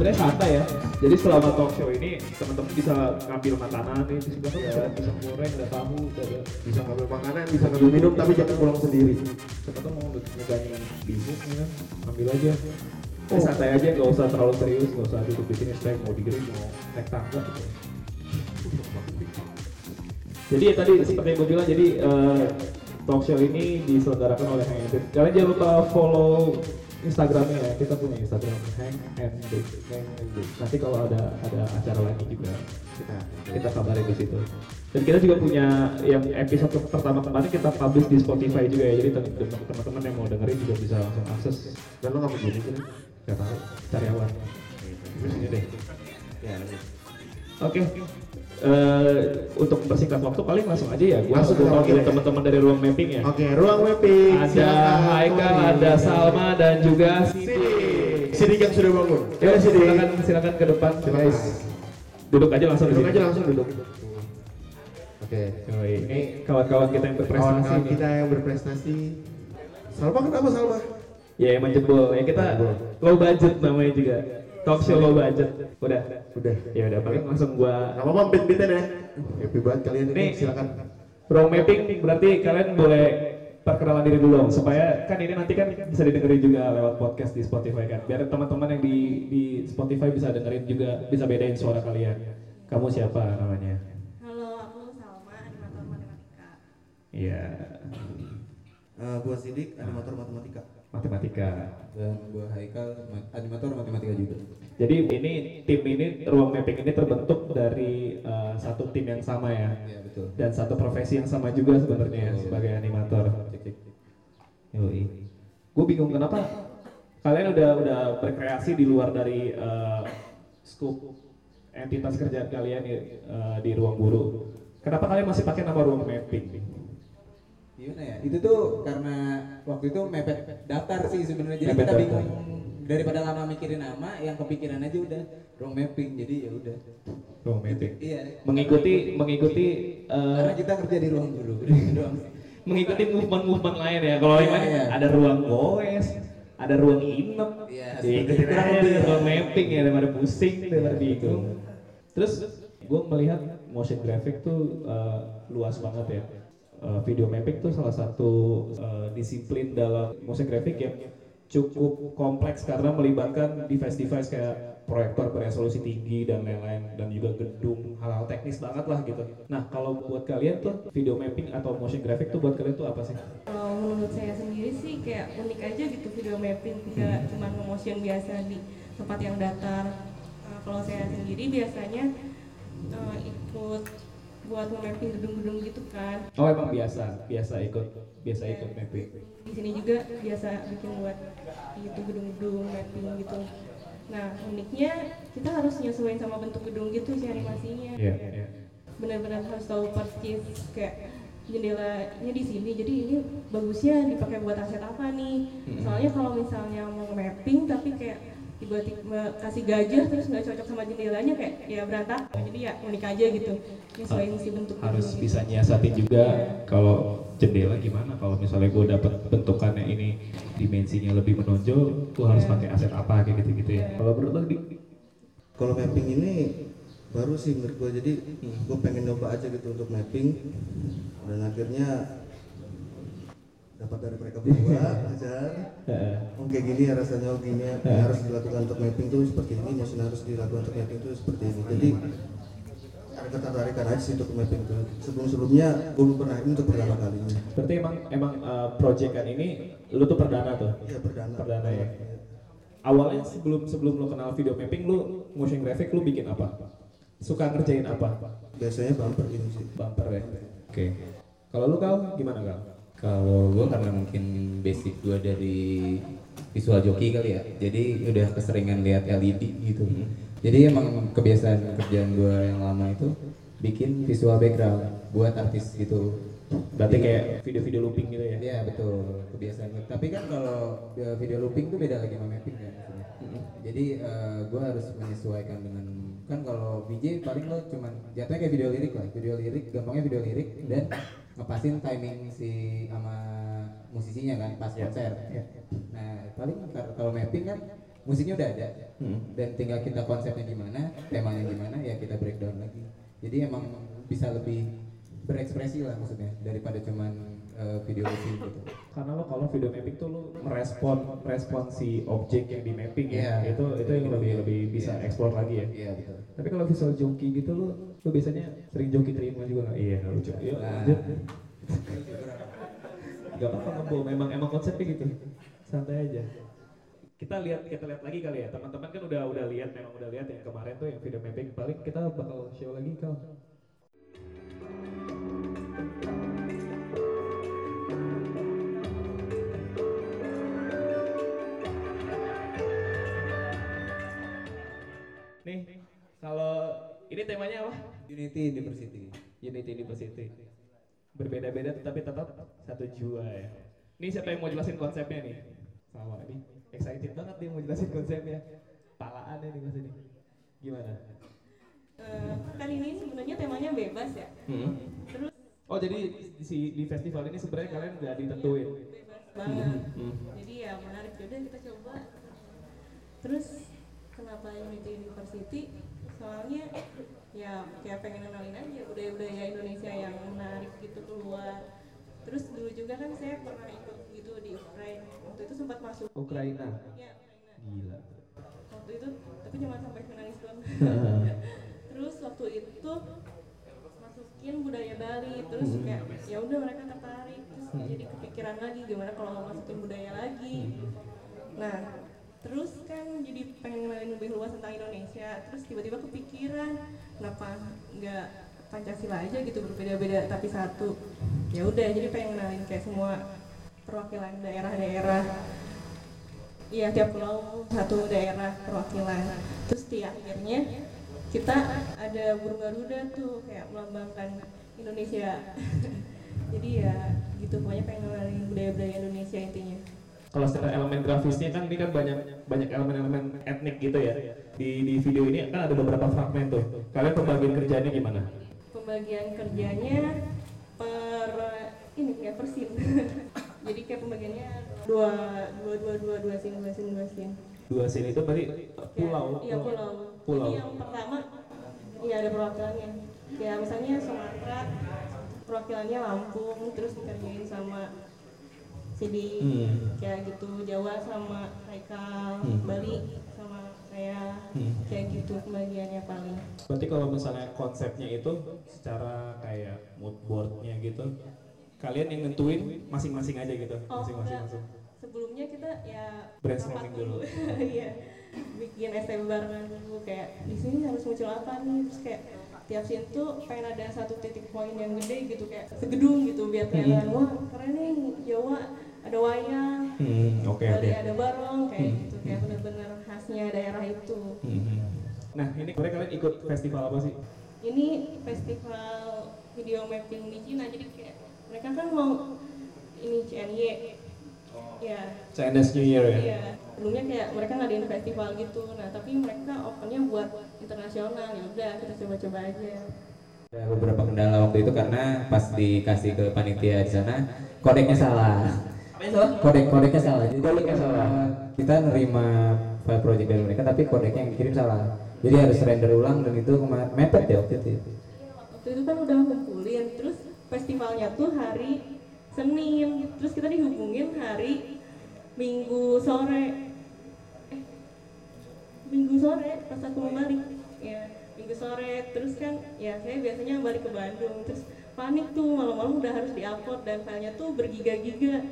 sebenarnya santai ya. Jadi selama talk show ini teman-teman bisa ngambil makanan nih di sebelah kan bisa, bisa goreng, ada tahu, ada Bisa ngambil makanan, bisa ngambil minum, tapi jangan pulang sendiri. teman-teman mau ngegani bisnis ya kan, ambil aja. Oh, santai aja, nggak usah terlalu serius, nggak usah duduk di sini stay mau digiring, mau naik tangga gitu. Jadi ya tadi seperti yang gue bilang, jadi eh, talk show ini diselenggarakan oleh Hang and Dave. Kalian jangan lupa follow Instagramnya ya, kita punya Instagram Hang and Dave. Hang and Dave. Nanti kalau ada ada acara lagi juga Kita. kita kabarin di situ. Dan kita juga punya yang episode pertama kemarin kita publish di Spotify juga ya, jadi tem- tem- teman-teman yang mau dengerin juga bisa langsung akses. Dan lo nggak begini kan? Gak tahu, cari awan. Terus ini deh. Ya. Oke. Eh, untuk mempersingkat waktu paling langsung aja ya. Gua Langsung ya, panggil oke. teman-teman dari ruang mapping ya. Oke, ruang mapping. Ada Silakan, Haikal, ada Salma dan juga Sidik. Sidik yang sudah bangun. Ya, silakan silakan ke depan Silakan. guys. Duduk aja langsung di Duduk aja langsung duduk. Oke. Yoi, Ini kawan-kawan kita yang berprestasi. Kawan-kawan kita yang berprestasi. Salma kenapa Salma? Ya emang jebol. Ya kita low budget namanya juga. Talk show low budget. Udah. Udah. Ya udah paling langsung gua Gak apa-apa, beat-beatin ya. Happy banget kalian ini, Nih. silakan. Ruang mapping berarti kalian boleh perkenalan diri dulu dong, supaya kan ini nanti kan bisa didengerin juga lewat podcast di Spotify kan biar teman-teman yang di di Spotify bisa dengerin juga bisa bedain suara kalian kamu siapa namanya Halo, aku Salma, animator matematika. Iya Uh, gua Sidik, animator matematika. Matematika dan gua Haikal ma- animator matematika juga jadi ini tim ini ruang mapping ini terbentuk dari uh, satu tim yang sama ya ya betul dan satu profesi yang sama juga sebenarnya Oh. sebagai animator Yoi. Gue bingung kenapa kalian udah udah berkreasi di luar dari uh, scope entitas kerjaan kalian uh, di ruang guru. Kenapa kalian masih pakai nama ruang mapping? Gimana ya itu tuh karena waktu itu mepet daftar sih sebenarnya jadi Mepet kita daftar. bingung daripada lama mikirin nama yang kepikiran aja udah wrong mapping jadi ya udah Ruang mapping. iya Mengikuti mengikuti uh, karena kita kerja di ruang sih. mengikuti movement-movement lain ya. Kalau yang Iya, lain iya. ada ruang goes, ada ruang inep. Iya, Diikutin kurang lebih. ruang mapping ya daripada pusing daripada Iya, bingung. Terus gue melihat motion graphic tuh uh, luas banget ya. Uh, video mapping tuh salah satu uh, disiplin dalam motion graphic yang cukup kompleks karena melibatkan device-device kayak proyektor beresolusi tinggi dan lain-lain dan juga gedung hal-hal teknis banget lah gitu. Nah kalau buat kalian tuh video mapping atau motion graphic tuh buat kalian tuh apa sih? Kalau menurut saya sendiri sih kayak unik aja gitu video mapping, tidak cuma nge-motion biasa di tempat yang datar. Nah, kalau saya sendiri biasanya eh, ikut buat nge-mapping gedung-gedung gitu kan. Oh emang biasa, biasa ikut, biasa ikut mapping. Di sini juga biasa bikin buat gitu gedung-gedung mapping gitu. Nah uniknya kita harus nyesuaiin sama bentuk gedung gitu sih animasinya. Iya, Kayak iya. benar-benar harus tahu persis kayak jendelanya di sini jadi ini bagusnya dipakai buat aset apa nih soalnya kalau misalnya mau mapping tapi kayak tiba-tiba kasih gajah terus nggak cocok sama jendelanya kayak ya berantakan jadi ya unik aja gitu nyesuaiin si bentuk Harus gedung bisa gitu. nyiasatin juga kalau jendela gimana kalau misalnya gue dapet bentukannya ini dimensinya lebih menonjol, gue harus Iya. pakai aset apa kayak gitu-gitu ya. Kalau menurut lo Kalau mapping ini baru sih menurut gue jadi gue pengen nyoba aja gitu untuk mapping dan akhirnya dapat dari mereka berdua ajar Heeh. oh kayak gini ya rasanya oh gini ya, yang harus dilakukan untuk mapping tuh seperti ini motion harus dilakukan untuk mapping tuh seperti ini jadi ada ketertarikan aja sih untuk mapping tuh sebelum sebelumnya gue belum pernah ini untuk pertama kalinya berarti emang emang uh, proyekan ini lu tuh perdana tuh. iya perdana Perdana ya. Awalnya sebelum sebelum lo kenal video mapping, lu motion graphic lu bikin apa? Suka ngerjain apa? biasanya bumper ini sih Bumper ya. Oke. Kalau lu kau gimana kau? Kalau gue karena mungkin basic gue dari visual joki kali ya, jadi udah keseringan lihat LED gitu. Jadi emang kebiasaan kerjaan gue yang lama itu bikin visual background buat artis gitu. Berarti Jadi- kayak video-video looping gitu ya? Iya betul kebiasaan. Tapi kan kalau uh, video looping tuh beda lagi sama mapping kan maksudnya. Jadi gue harus menyesuaikan dengan kan kalau VJ paling lo cuman jatuhnya kayak video lirik lah, video lirik gampangnya video lirik dan ngepasin timing si sama musisinya kan pas Iya. konser. Nah paling kalau mapping kan musiknya udah ada Hmm. dan tinggal kita konsepnya gimana temanya gimana ya kita breakdown lagi jadi emang bisa lebih berekspresi lah maksudnya daripada cuman eh, video mapping gitu Karena lo kalau video mapping tuh lo merespon respon si objek yang di mapping ya. Iya. Itu itu yang lebih lebih bisa Iya. explore lagi ya. iya betul Tapi kalau visual joki gitu lo lo biasanya sering joki terima juga nggak? Iya lucu. Yuk Nah. lanjut. Gak apa-apa ngebul, memang emang konsepnya gitu. Santai aja. Kita lihat kita lihat lagi kali ya. Teman-teman kan udah udah lihat memang udah lihat yang kemarin tuh yang video mapping paling kita bakal show lagi kal. Ini temanya apa? Unity University Unity University. Berbeda-beda tetapi tetap satu jua ya. Ini siapa yang mau jelasin konsepnya nih? Sama nih. Excited banget dia mau jelasin konsepnya. Palaan nih mas ini. Gimana? Eh, kali ini sebenarnya temanya bebas ya. Hmm. Terus Oh jadi di, si- di festival ini sebenarnya kalian udah ditentuin. bebas banget. Hmm. Jadi ya menarik juga kita coba. Terus kenapa Unity University? Soalnya ya kayak pengen kenalin aja budaya-budaya Indonesia yang menarik gitu keluar. Terus dulu juga kan saya pernah ikut gitu di Ukraina. Waktu itu sempat masuk. Ukraina. Ya, Ukraina. Gila. Waktu itu tapi cuma sampai finalis doang. terus waktu itu masukin budaya Bali terus Hmm. kayak ya udah mereka tertarik terus jadi kepikiran lagi gimana kalau mau masukin budaya lagi nah terus kan jadi pengen kenalin lebih luas tentang Indonesia terus tiba-tiba kepikiran kenapa nggak Pancasila aja gitu berbeda-beda tapi satu ya udah jadi pengen kenalin kayak semua perwakilan daerah-daerah Iya tiap pulau satu daerah perwakilan. Terus di akhirnya kita ada burung garuda tuh kayak melambangkan Indonesia. Jadi ya gitu pokoknya pengen kenalin budaya-budaya Indonesia intinya. Kalau secara elemen grafisnya kan ini kan banyak banyak elemen-elemen etnik gitu ya. Di di video ini kan ada beberapa fragmen tuh. Kalian pembagian kerjanya gimana? Pembagian kerjanya per ini kayak per scene. Jadi kayak pembagiannya dua dua dua dua dua scene dua scene dua scene. Dua scene itu berarti pulau. Iya pulau. Pulau. Jadi yang pertama iya ada perwakilannya. Ya misalnya Sumatera perwakilannya Lampung terus dikerjain sama Sidi Hmm. kayak gitu Jawa sama Haikal Hmm. Bali sama saya Hmm. kayak gitu pembagiannya paling. Berarti kalau misalnya konsepnya itu secara kayak mood boardnya gitu, kalian yang nentuin masing-masing aja gitu, Oh, masing-masing langsung. Sebelumnya kita ya Brainstorming dulu. Iya. Bikin STB barengan dulu kayak di sini harus muncul apa nih terus kayak tiap scene tuh pengen ada satu titik poin yang gede gitu kayak segedung gitu biar kelihatan Hmm. wah keren nih Jawa ada wayang Hmm, oke oke. Bali ada barong kayak Hmm. gitu kayak bener-bener khasnya daerah itu Hmm. Nah ini kemarin kalian ikut festival apa sih? ini festival video mapping di Cina jadi kayak mereka kan mau ini CNY ya Chinese New Year ya? Iya, sebelumnya kayak mereka ngadain festival gitu. Nah, tapi mereka opennya buat internasional. Ya udah, kita coba-coba aja. ada beberapa kendala waktu itu karena pas dikasih ke panitia di sana kodeknya salah Yang salah? kodek kodeknya salah jadi Kodeknya salah. eh, kita nerima file project dari mereka tapi kodeknya yang dikirim salah jadi harus render ulang dan itu mepet ya waktu itu Waktu itu kan udah ngumpulin, terus festivalnya tuh hari Senin, terus kita dihubungin hari Minggu sore. Eh, Minggu sore pas aku mau balik. Ya, Minggu sore. Terus kan ya saya biasanya balik ke Bandung, terus panik tuh malam-malam udah harus diupload dan filenya tuh bergiga-giga.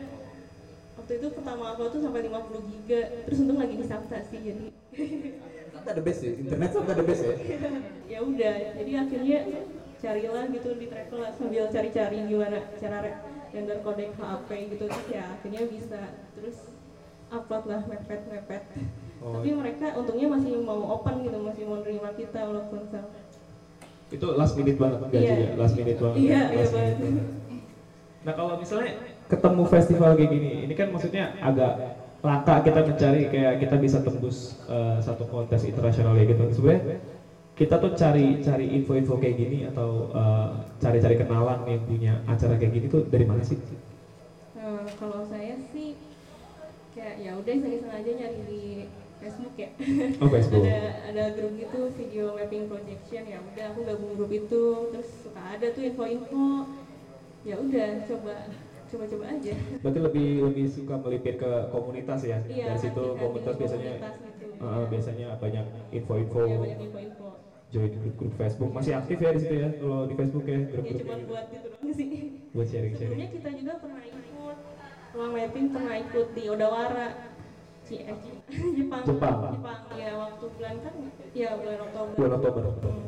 Waktu itu pertama upload tuh sampai 50 giga, terus untung lagi di Sabta sih jadi Sampai the best ya internet sampai the best ya ya udah jadi akhirnya carilah gitu di travel lah sambil cari-cari gimana cara re- render kodek HP gitu terus ya akhirnya bisa terus upload lah mepet mepet Oh. tapi mereka untungnya masih mau open gitu masih mau nerima kita walaupun sama Itu last minute banget enggak Iya. juga? Last minute banget. iya ya? iya Last banget minute. Nah kalau misalnya ketemu festival kayak gini, ini kan maksudnya agak langka kita mencari kayak kita bisa tembus eh, satu kontes internasional kayak gitu. Sebenarnya kita tuh cari cari info-info kayak gini atau eh, cari-cari kenalan yang punya acara kayak gini tuh dari mana sih? Nah, kalau saya sih kayak ya udah iseng-iseng aja nyari di Facebook ya Oh, Facebook. ada ada grup gitu video mapping projection ya udah aku gabung grup itu terus suka ada tuh info-info ya udah coba coba-coba aja Berarti lebih lebih suka melipir ke komunitas ya. Iya, Dari situ hati-hati komunitas di biasanya komunitas gitu. uh, biasanya banyak info-info ya banyak info-info join grup-grup Facebook. Masih aktif ya di situ ya kalau di Facebook ya ya grup-grup cuma buat itu doang sih buat sharing-sharing. sebelumnya kita juga pernah ikut ruang mapping pernah ikut di Odawara eh, Jepang Jepang. Jepang ya waktu bulan kan ya bulan Oktober Bulan Oktober.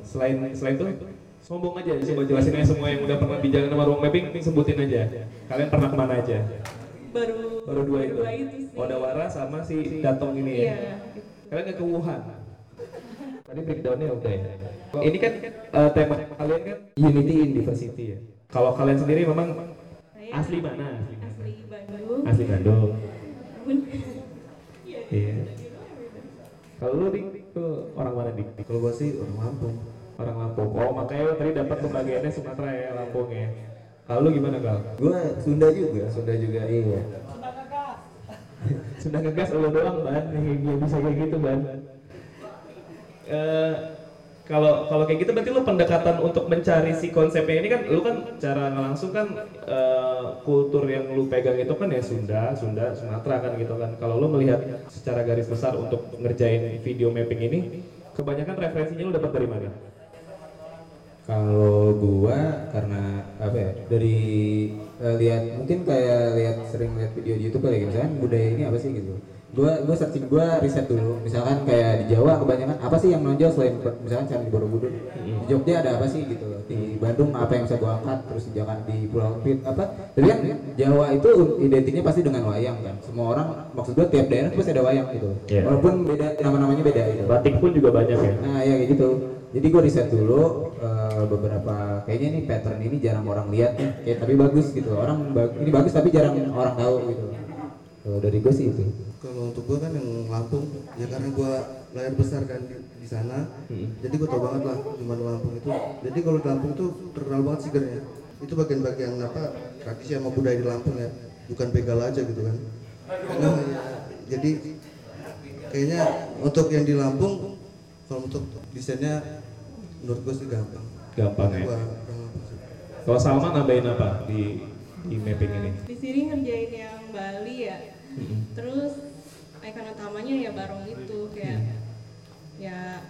Selain selain itu sombong aja coba jelasin aja semua yang udah pernah di jalan sama ruang mapping sebutin aja. Kalian pernah ke mana aja? baru Baru dua itu. dua itu sih Odawara sama si Datong ini ya. iya Kalian nggak ke Wuhan? Tadi breakdownnya udah ya. Ini kan eh, tema kalian kan Unity in Diversity ya. Kalau kalian sendiri memang saya asli mana? Asli Bandung Asli Bandung. Iya. Kalau lu dik orang mana dik? Kalau gua sih orang Lampung. Orang Lampung. Oh makanya lu tadi dapat pembagiannya Sumatera ya Lampung ya. Kalau lu gimana kal? Gua Sunda juga, Sunda juga iya. Sudah ngegas lu doang ban, yang bisa kayak gitu ban. Eh, kalau kalau kayak gitu berarti lu pendekatan untuk mencari si konsepnya ini kan lu kan cara langsung kan eh, kultur yang lu pegang itu kan ya Sunda, Sunda, Sumatera kan gitu kan. Kalau lu melihat secara garis besar untuk ngerjain video mapping ini, kebanyakan referensinya lu dapat dari mana? Kalau gua karena apa ya dari eh, lihat mungkin kayak lihat sering lihat video di YouTube kali ya misalkan budaya ini apa sih gitu. Gua gua searching gua riset dulu. Misalkan kayak di Jawa kebanyakan apa sih yang menonjol selain misalkan Candi Borobudur. Di Jogja ada apa sih gitu. Di Bandung apa yang bisa gua angkat terus jangan di Pulau Pit apa. Jadi kan Jawa itu identiknya pasti dengan wayang kan. Semua orang maksud gua tiap daerah pasti ada wayang gitu. Iya. Walaupun beda nama-namanya beda gitu. Batik pun juga banyak ya. Nah ya kayak gitu. Jadi gue riset dulu eh, beberapa kayaknya nih pattern ini jarang orang lihat nih, kayak tapi bagus gitu. Orang ini bagus tapi jarang orang tahu gitu. Kalau dari gue sih itu. Kalau untuk gua kan yang Lampung, ya karena gua layar besar kan di, di sana, jadi gua tau banget lah gimana Lampung itu. Jadi kalau di Lampung tuh terkenal banget sigernya. Itu bagian-bagian apa tradisi sama budaya di Lampung ya, bukan begal aja gitu kan. Nah, ya, jadi kayaknya untuk yang di Lampung, kalau untuk desainnya menurut gua sih gampang. Gampang ya. Kalau Salman nambahin apa di di mapping ini? di sini ngerjain yang Bali ya terus ikon utamanya ya barong itu kayak ya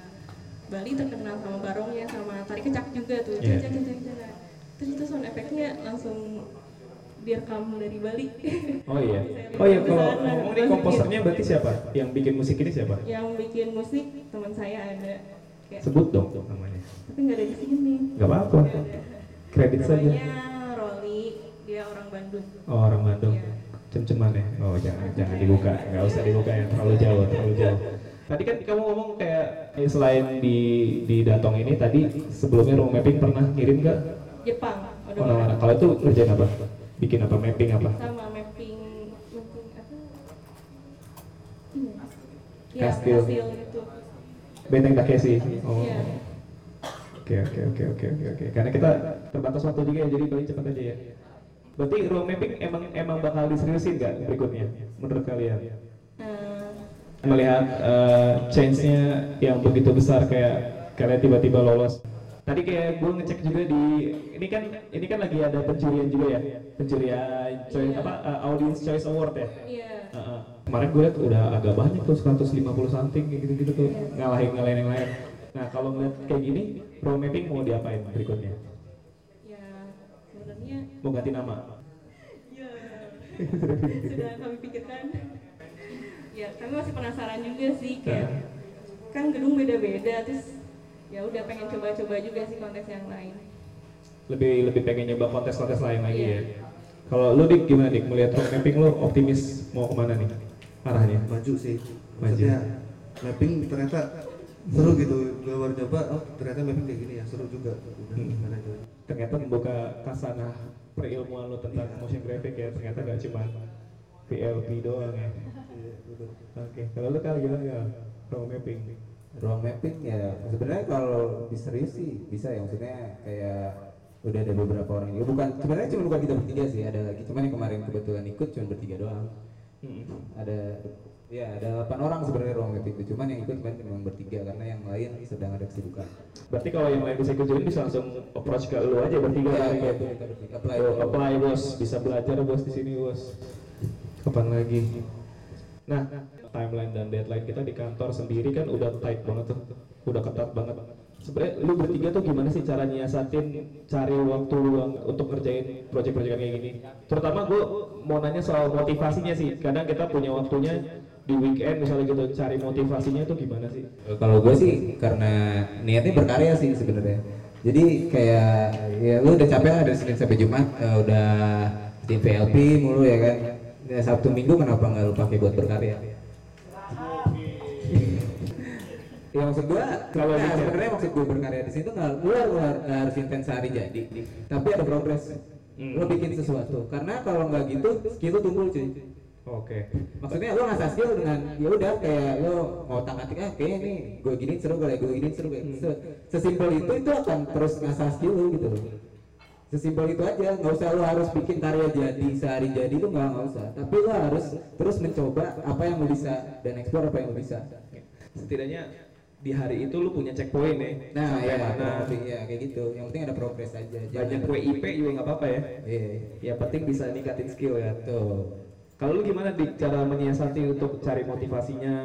Bali terkenal sama barongnya sama tari kecak juga tuh cek cek cek cek terus itu sound efeknya langsung direkam dari Bali Oh iya. Oh iya kalau ngomong ini komposernya berarti siapa? Yang bikin musik ini siapa? yang bikin musik teman saya ada Sebut dong namanya. tapi nggak ada di sini Gak apa-apa. Kredit saja. namanya Rolly dia orang Bandung Oh orang Bandung. Iya. Cem-ceman ya. Oh jangan jangan dibuka. Nggak usah dibuka ya terlalu jauh terlalu jauh. Tadi kan kamu ngomong kayak eh, selain di di Datong ini tadi sebelumnya ruang mapping pernah ngirim nggak? Jepang Oh, nah, kalau itu kerjaan apa? Bikin apa? Mapping apa? sama mapping mapping apa ini ya Kastil. kastil Benteng Takeshi. Oh. Iya. Oke oke oke oke oke oke. Karena kita terbatas waktu juga ya, jadi paling cepat aja ya. Berarti ruang mapping emang emang bakal diseriusin nggak berikutnya menurut kalian? Nah, Melihat eh, change-nya yang begitu besar kayak kalian tiba-tiba lolos. Tadi kayak gue ngecek juga di ini kan ini kan lagi ada pencurian juga ya, pencurian choice apa eh, Audience Choice Award ya. iya. Kemarin gue liat udah agak banyak tuh 150 something kayak gitu-gitu tuh ngalahin ngalahin yang lain. Nah kalau ngeliat kayak gini, pro mapping mau diapain berikutnya? ya sebenarnya Mau ganti nama? ya sudah kami pikirkan ya kami masih penasaran juga sih kayak kan gedung beda-beda terus ya udah pengen coba-coba juga sih kontes yang lain Lebih lebih pengen nyoba kontes-kontes lain lagi Iya. ya. Kalau lu dik gimana dik? Melihat pro mapping lu optimis mau ke mana nih arahnya? maju sih Maju. maksudnya mapping ternyata seru gitu gue baru coba oh ternyata mapping kayak gini ya seru juga udah Hmm. Ternyata membuka kasanah perilmuan lu tentang motion graphic ya. Ternyata gak cuma PLP doang ya. Iya. Oke, kalau lu kali gimana ya? Pro mapping. Ruang mapping ya sebenarnya kalau diserius sih bisa ya maksudnya kayak udah ada beberapa orang juga bukan sebenarnya cuma bukan kita bertiga sih ada lagi cuman yang kemarin kebetulan ikut cuma bertiga doang Mm-mm. ada Ya, ada 8 orang sebenarnya ruang meeting itu, cuman yang ikut kan cuma bertiga karena yang lain sedang ada kesibukan. Berarti kalau yang lain bisa ikut join bisa langsung approach ke lu aja bertiga Ya, kali ya, kita bertiga. Apply. Tuh, apply bos, bisa belajar bos di sini bos. Kapan lagi? Nah, timeline dan deadline kita di kantor sendiri kan udah tight banget tuh, udah ketat banget. Sebenarnya lu bertiga tuh gimana sih cara nyiasatin cari waktu luang untuk ngerjain proyek-proyek kayak gini? Terutama gue mau nanya soal motivasinya sih. Kadang kita punya waktunya di weekend misalnya gitu, cari motivasinya tuh gimana sih? Kalau gue sih karena niatnya berkarya sih sebenarnya. Jadi kayak ya lu udah capek lah dari Senin sampai Jumat eh, udah tim VLP mulu ya kan. Ya, Sabtu Minggu kenapa nggak lu pakai buat berkarya? Ya maksud gua Kalau nah, gitu. sebenarnya maksud gua berkarya di situ nggak lu harus, nggak harus intens sehari jadi. Tapi ada progres. Hmm. lu bikin sesuatu. Karena kalau nggak gitu skill lu tumpul cuy. Oke. maksudnya lu ngasah skill dengan ya udah kayak lu mau tangkat ah kayak ini gue gini seru gue gue gini seru. Kayak se sesimpel itu itu akan terus ngasah skill lu gitu loh. Sesimpel itu aja nggak usah lu harus bikin karya jadi sehari jadi itu nggak nggak usah. Tapi lu harus terus mencoba apa yang lu bisa dan explore apa yang lu bisa. Setidaknya di hari itu lu punya checkpoint ya. nah Sampai ya, mana? kurang lebih, ya kayak gitu yang penting ada progres aja Banyak WIP juga nggak apa-apa ya. iya Ya penting bisa ningkatin skill ya. tuh Kalau lu gimana di cara menyiasati untuk cari motivasinya?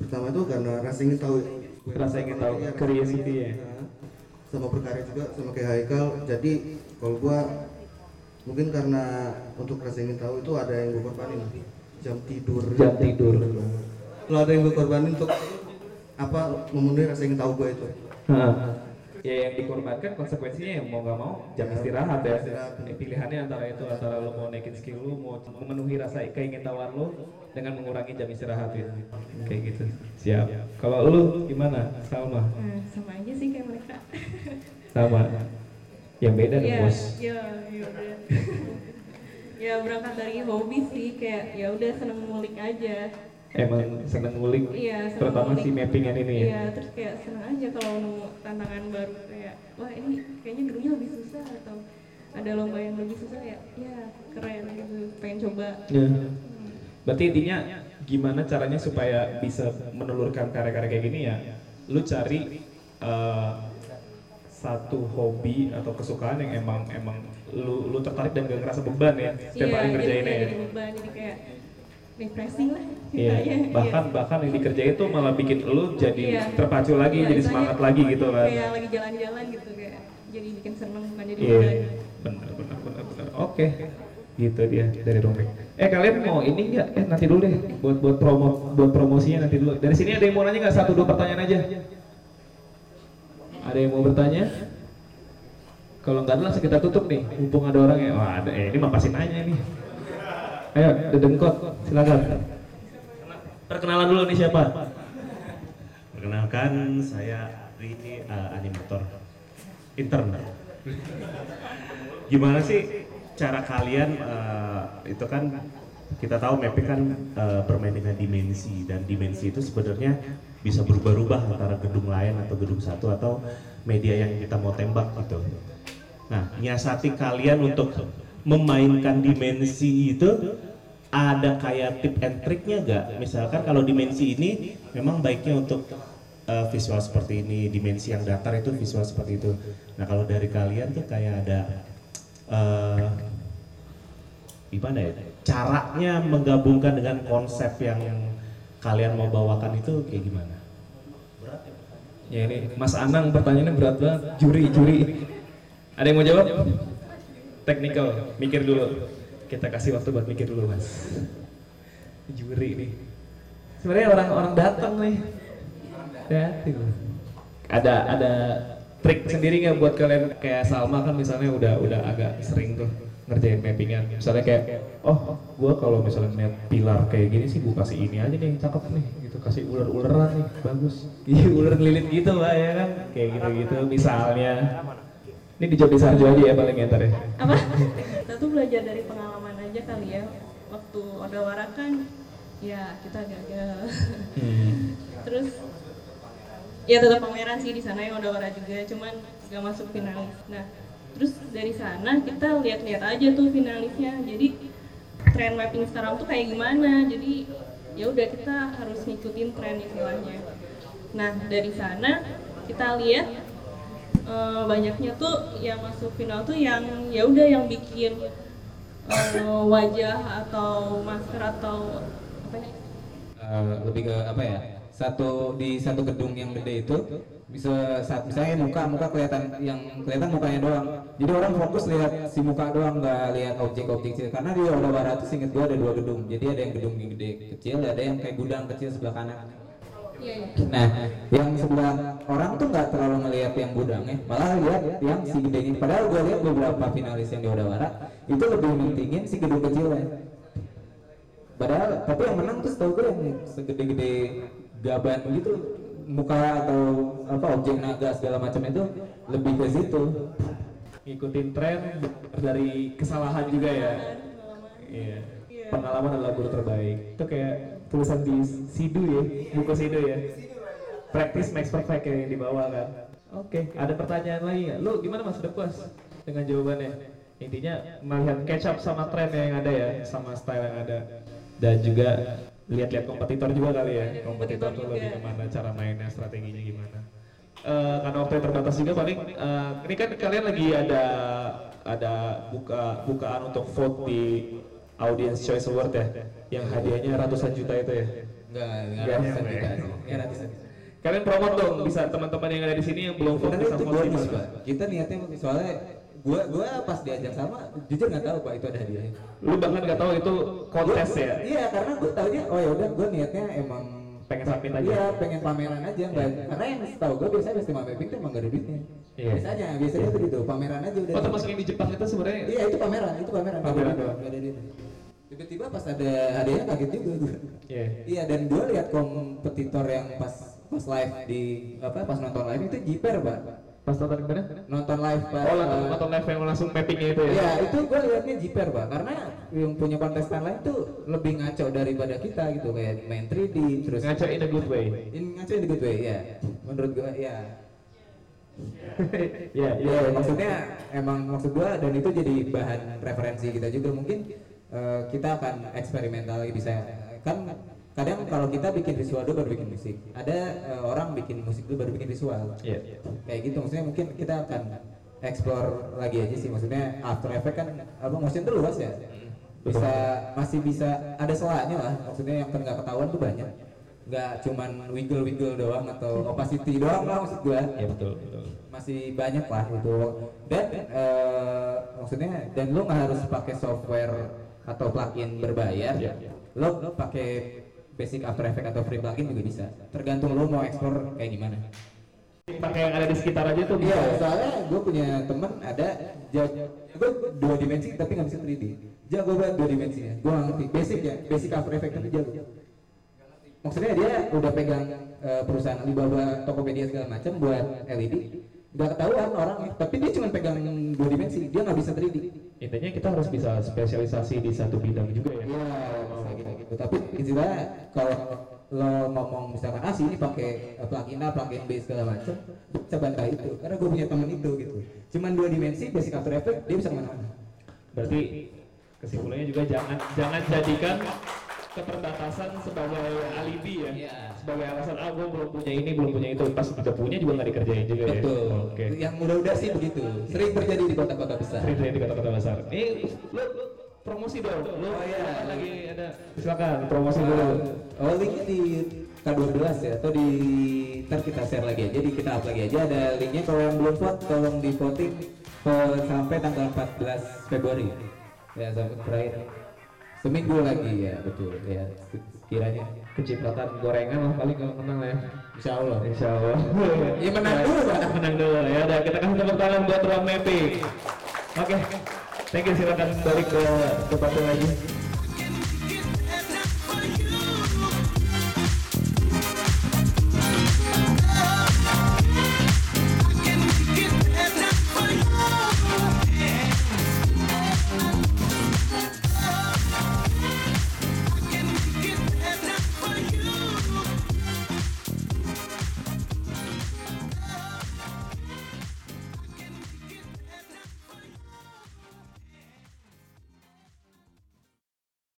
pertama itu karena rasa ingin tahu Rasa ingin tahu, curiosity ya. Sama berkarya juga sama kayak Haikal jadi kalau gua mungkin karena untuk rasa ingin tahu itu ada yang gua korbanin jam tidur Jam tidur. kalau ada yang gua korbanin untuk apa memenuhi rasa ingin tahu gua itu. Ya yang dikorbankan konsekuensinya yang mau nggak mau jam Ya, istirahat ya. istirahat. Eh, Pilihannya antara itu antara lu mau naikin skill lu, mau memenuhi rasa keingintahuan lu dengan mengurangi jam istirahat ya. Kayak gitu. Siap. Kalau lu gimana? Salma? Nah, sama aja sih kayak mereka. Sama. Yang beda nih bos. iya, iya udah. ya berangkat dari hobi sih kayak ya udah seneng ngulik aja. Emang seneng ngulik. Iya, seneng Terutama ngulik. si mappingan ini ya. Iya, terus kayak seneng aja kalau nemu tantangan baru kayak wah ini kayaknya gedungnya lebih susah atau ada lomba yang lebih susah ya, ya keren gitu, pengen coba. Ya. Berarti intinya gimana caranya supaya bisa menelurkan karya-karya kayak gini ya? Lu cari eh, satu hobi atau kesukaan yang emang emang lu lu tertarik dan gak ngerasa beban ya setiap Iya, hari jadi ngerjainnya ya. jadi beban, jadi kayak refreshing lah. Iya, ceritanya. bahkan bahkan yang dikerjain tuh malah bikin lu jadi Iya. terpacu lagi, Iya, jadi semangat lagi gitu kan. Kayak lagi jalan-jalan gitu kayak jadi bikin seneng bukan jadi Iya, beban. benar benar benar benar. Oke, gitu dia dari Romik. Eh kalian mau ini nggak? Eh nanti dulu deh, buat buat promo buat promosinya nanti dulu. Dari sini ada yang mau nanya nggak satu dua pertanyaan aja? Ada yang mau bertanya? Kalau nggak ada langsung kita tutup nih. Mumpung ada orang ya. Wah ada. Eh, ini mah pasti nanya nih. Ayo, dedengkot, silakan. Perkenalan dulu nih siapa? Perkenalkan saya Ari uh, animator intern. Gimana sih cara kalian uh, itu kan kita tahu mapping kan uh, bermain dengan dimensi dan dimensi itu sebenarnya bisa berubah-ubah antara gedung lain atau gedung satu atau media yang kita mau tembak gitu. Nah, nyiasati kalian untuk memainkan dimensi itu ada kayak tip and triknya gak? Misalkan kalau dimensi ini memang baiknya untuk uh, visual seperti ini, dimensi yang datar itu visual seperti itu. Nah kalau dari kalian tuh kayak ada uh, gimana ya? Caranya menggabungkan dengan konsep yang kalian mau bawakan itu kayak gimana? Ya ini Mas Anang pertanyaannya berat banget. Juri, juri. Ada yang mau jawab? Technical, mikir dulu. Kita kasih waktu buat mikir dulu, Mas. Juri nih. Sebenarnya orang-orang datang nih. Ya, tuh. Ada ada trik sendiri nggak buat kalian kayak Salma kan misalnya udah udah agak sering tuh ngerjain mappingan. Misalnya kayak oh, gua kalau misalnya pilar kayak gini sih gua kasih ini aja nih cakep nih gitu kasih ular-ularan nih bagus. Iya ular lilit gitu lah ya kan kayak gitu-gitu misalnya. Ini dijawab di Sarjo aja ya paling ya ntar ya. Apa? kita tuh belajar dari pengalaman aja kali ya. Waktu Odawara kan ya kita gagal. Hmm. Terus ya tetap pameran sih di sana yang Odawara juga, cuman gak masuk finalis. Nah, terus dari sana kita lihat-lihat aja tuh finalisnya. Jadi tren mapping sekarang tuh kayak gimana. Jadi ya udah kita harus ngikutin tren istilahnya nah dari sana kita lihat eh, banyaknya tuh yang masuk final tuh yang ya udah yang bikin eh, wajah atau masker atau apa ya? Eh, lebih ke apa ya? Satu di satu gedung yang gede itu bisa saat misalnya muka muka kelihatan yang kelihatan mukanya doang. Jadi orang fokus lihat si muka doang nggak lihat objek-objek kecil karena di Oda Barat tuh singkat gua ada dua gedung. Jadi ada yang gedung yang gede kecil ada yang kayak gudang kecil sebelah kanan nah yang sebelah orang tuh nggak terlalu ngelihat yang gudangnya malah lihat yang si gedenya padahal gua lihat beberapa finalis yang di Oda Barat itu lebih mentingin si gedung kecilnya Padahal tapi yang menang tuh setahu gue yang segede-gede gaban begitu muka atau apa objek naga segala macam itu lebih ke situ. ngikutin tren dari kesalahan juga ya? Iya. Pengalaman adalah guru terbaik. Itu kayak tulisan di sidu ya buku sidu ya. Practice makes perfect yang di bawah kan. Oke ada pertanyaan lagi nggak? Lu gimana mas udah puas dengan jawabannya? Intinya melihat catch up sama tren yang ada ya sama style yang ada. Dan juga lihat-lihat kompetitor juga kali ya. Kompetitor tuh lebih ke mana cara mainnya strateginya gimana. Eh, karena waktu yang terbatas juga paling eh, ini kan kalian lagi ada ada buka bukaan untuk vote di Audience Choice Award ya yang hadiahnya ratusan juta itu ya Enggak, enggak Nggak ratusan juta sih. Nggak ratusan. kalian promote dong bisa teman-teman yang ada di sini yang belum vote bisa itu vote bonus pak. Kita niatnya soalnya gua gua pas diajak sama jujur nggak tahu pak itu ada hadiahnya. lu bahkan nggak tahu itu kontes Gua- ya Iya karena gua tahunya oh ya udah gua niatnya emang Pengen submit aja. Iya pengen pameran aja nggak karena yang setahu gua biasanya festival mapping tuh emang gak ada duitnya. Iya. Biasanya biasanya tuh gitu pameran aja udah. oh termasuk yang di Jepang itu sebenarnya Iya itu pameran itu pameran. Pameran doang. nggak ada duitnya. Tiba-tiba pas ada hadiahnya kaget juga gua. Iya. Iya dan gue lihat kompetitor yang pas pas live di apa pas nonton live itu jiper pak. Pas nonton di mana? Nonton live pak. Oh nonton, nonton live yang langsung mappingnya itu ya? Iya itu gue liatnya jiper pak. Karena yang punya kontestan lain tuh lebih ngaco daripada kita gitu. Kayak main 3D terus ngaco in a good way. In ngaco in the good way ya menurut gue ya ya Iya, maksudnya emang maksud gua dan itu jadi bahan referensi kita juga. Mungkin eh, kita akan eksperimental lagi bisa. Kan kadang kalau kita bikin visual dulu baru bikin musik. Ada eh, orang bikin musik dulu baru bikin visual. Iya. kayak gitu maksudnya mungkin kita akan explore lagi aja sih. Maksudnya After Effects kan apa motion tuh luas ya. Bisa masih bisa ada selanya lah. Maksudnya yang kan nggak ketahuan tuh banyak. Nggak cuman wiggle wiggle doang atau opacity doang lah maksud gua. Ya betul betul. Masih banyak lah itu. Dan eh, maksudnya dan lu nggak harus pakai software atau plugin berbayar Iya. lo pakai basic After Effects atau free plugin juga bisa. Tergantung lu mau explore kayak gimana. Pakai yang ada di sekitar aja tuh iya ya? soalnya gue punya temen ada jago gue dua dimensi tapi nggak bisa 3D jago banget dua dimensinya gue ngerti. Basic ya basic After Effects tapi jago. Maksudnya dia udah pegang eh, perusahaan Alibaba, Tokopedia segala macam buat LED nggak ketahuan orangnya tapi dia cuma pegang dua dimensi dia nggak bisa 3D intinya kita harus bisa spesialisasi di satu bidang juga ya Iya, bisa gitu gitu. Tapi istilahnya kalau lo ngomong misalkan ah sini pakai eh, plugin A, plugin B segala macam, bisa bantah itu. Karena gue punya temen itu gitu. Cuman dua dimensi, basic After Effects, dia bisa ke mana-mana. berarti kesimpulannya juga jangan jangan jadikan keterbatasan sebagai alibi ya Iya. sebagai alasan ah gue belum punya ini belum punya itu pas udah punya juga nggak dikerjain juga ya Betul. oke Yang mudah-mudah sih begitu. Sering terjadi di kota-kota besar. Sering terjadi di kota-kota besar ini lu, lu promosi dong lu Oh, iya. kan lagi ada silakan promosi dulu Oh linknya di K12 ya atau di ntar kita share lagi aja, di kita up lagi aja ada linknya kalau yang belum vote tolong di voting eh, sampai tanggal 14 Februari ya sampai terakhir seminggu lagi ya betul ya. Kiranya kecipratan gorengan lah paling kalau menang lah ya. Insya Allah Insya Allah Ya, menang dulu, Pak. menang dulu. Ya udah kita kasih tepuk tangan buat ruang mapping oke. Thank you silakan balik ke tempat lagi